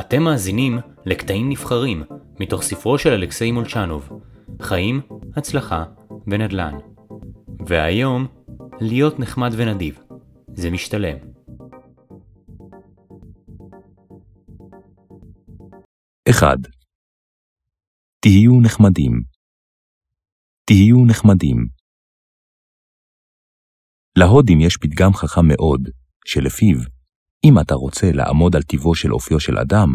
אתם מאזינים לקטעים נבחרים מתוך ספרו של אלכסיי מולצ'נוב, חיים, הצלחה ונדל"ן. והיום, להיות נחמד ונדיב. זה משתלם. אחד תהיו נחמדים. תהיו נחמדים. להודים יש פתגם חכם מאוד, שלפיו, אם אתה רוצה לעמוד על טיבו של אופיו של אדם,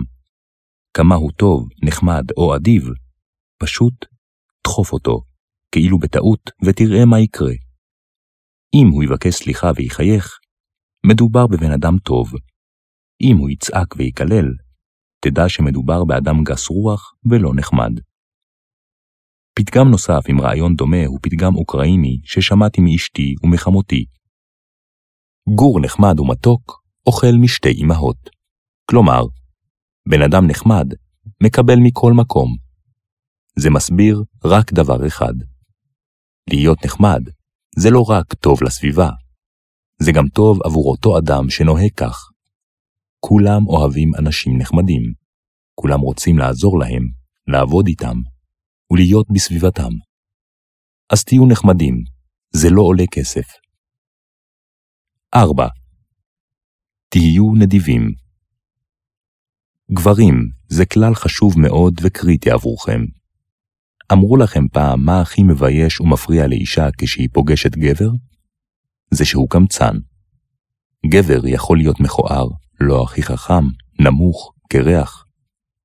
כמה הוא טוב, נחמד או אדיב, פשוט דחוף אותו, כאילו בטעות, ותראה מה יקרה. אם הוא יבקש סליחה ויחייך, מדובר בבן אדם טוב. אם הוא יצעק ויקלל, תדע שמדובר באדם גס רוח ולא נחמד. פתגם נוסף עם רעיון דומה הוא פתגם אוקראיני ששמעתי מאשתי ומחמותי. גור נחמד ומתוק אוכל משתי אמהות. כלומר, בן אדם נחמד מקבל מכל מקום. זה מסביר רק דבר אחד. להיות נחמד זה לא רק טוב לסביבה, זה גם טוב עבור אותו אדם שנוהג כך. כולם אוהבים אנשים נחמדים. כולם רוצים לעזור להם, לעבוד איתם, ולהיות בסביבתם. אז תהיו נחמדים, זה לא עולה כסף. 4. תהיו נדיבים. גברים, זה כלל חשוב מאוד וקריטי עבורכם. אמרו לכם פעם מה הכי מבייש ומפריע לאישה כשהיא פוגשת גבר? זה שהוא קמצן. גבר יכול להיות מכוער, לא הכי חכם, נמוך, קרח,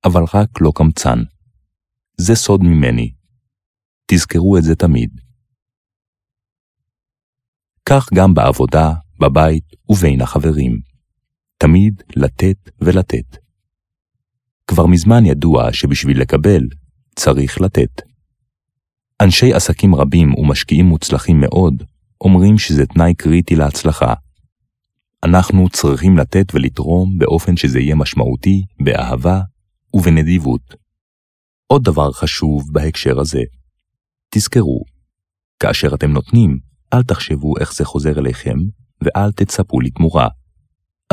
אבל רק לא קמצן. זה סוד ממני. תזכרו את זה תמיד. כך גם בעבודה, בבית ובין החברים. תמיד לתת ולתת. כבר מזמן ידוע שבשביל לקבל, צריך לתת. אנשי עסקים רבים ומשקיעים מוצלחים מאוד אומרים שזה תנאי קריטי להצלחה. אנחנו צריכים לתת ולתרום באופן שזה יהיה משמעותי, באהבה ובנדיבות. עוד דבר חשוב בהקשר הזה, תזכרו, כאשר אתם נותנים, אל תחשבו איך זה חוזר אליכם, ואל תצפו לתמורה.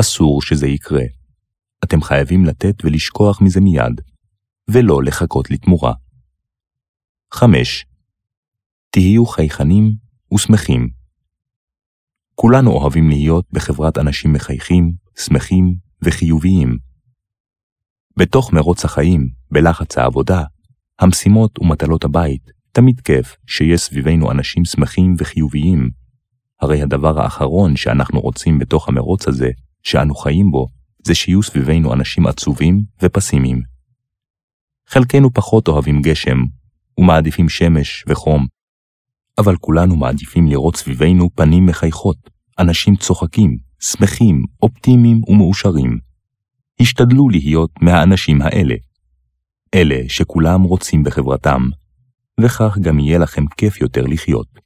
אסור שזה יקרה. אתם חייבים לתת ולשכוח מזה מיד, ולא לחכות לתמורה. 5. תהיו חייכנים ושמחים. כולנו אוהבים להיות בחברת אנשים מחייכים, שמחים וחיוביים. בתוך מרוץ החיים, בלחץ העבודה, המשימות ומטלות הבית, תמיד כיף שיש סביבנו אנשים שמחים וחיוביים. הרי הדבר האחרון שאנחנו רוצים בתוך המרוץ הזה, שאנו חיים בו, זה שיהיו סביבנו אנשים עצובים ופסימיים. חלקנו פחות אוהבים גשם, ומעדיפים שמש וחום, אבל כולנו מעדיפים לראות סביבנו פנים מחייכות, אנשים צוחקים, שמחים, אופטימיים ומאושרים. השתדלו להיות מהאנשים האלה. אלה שכולם רוצים בחברתם, וכך גם יהיה לכם כיף יותר לחיות.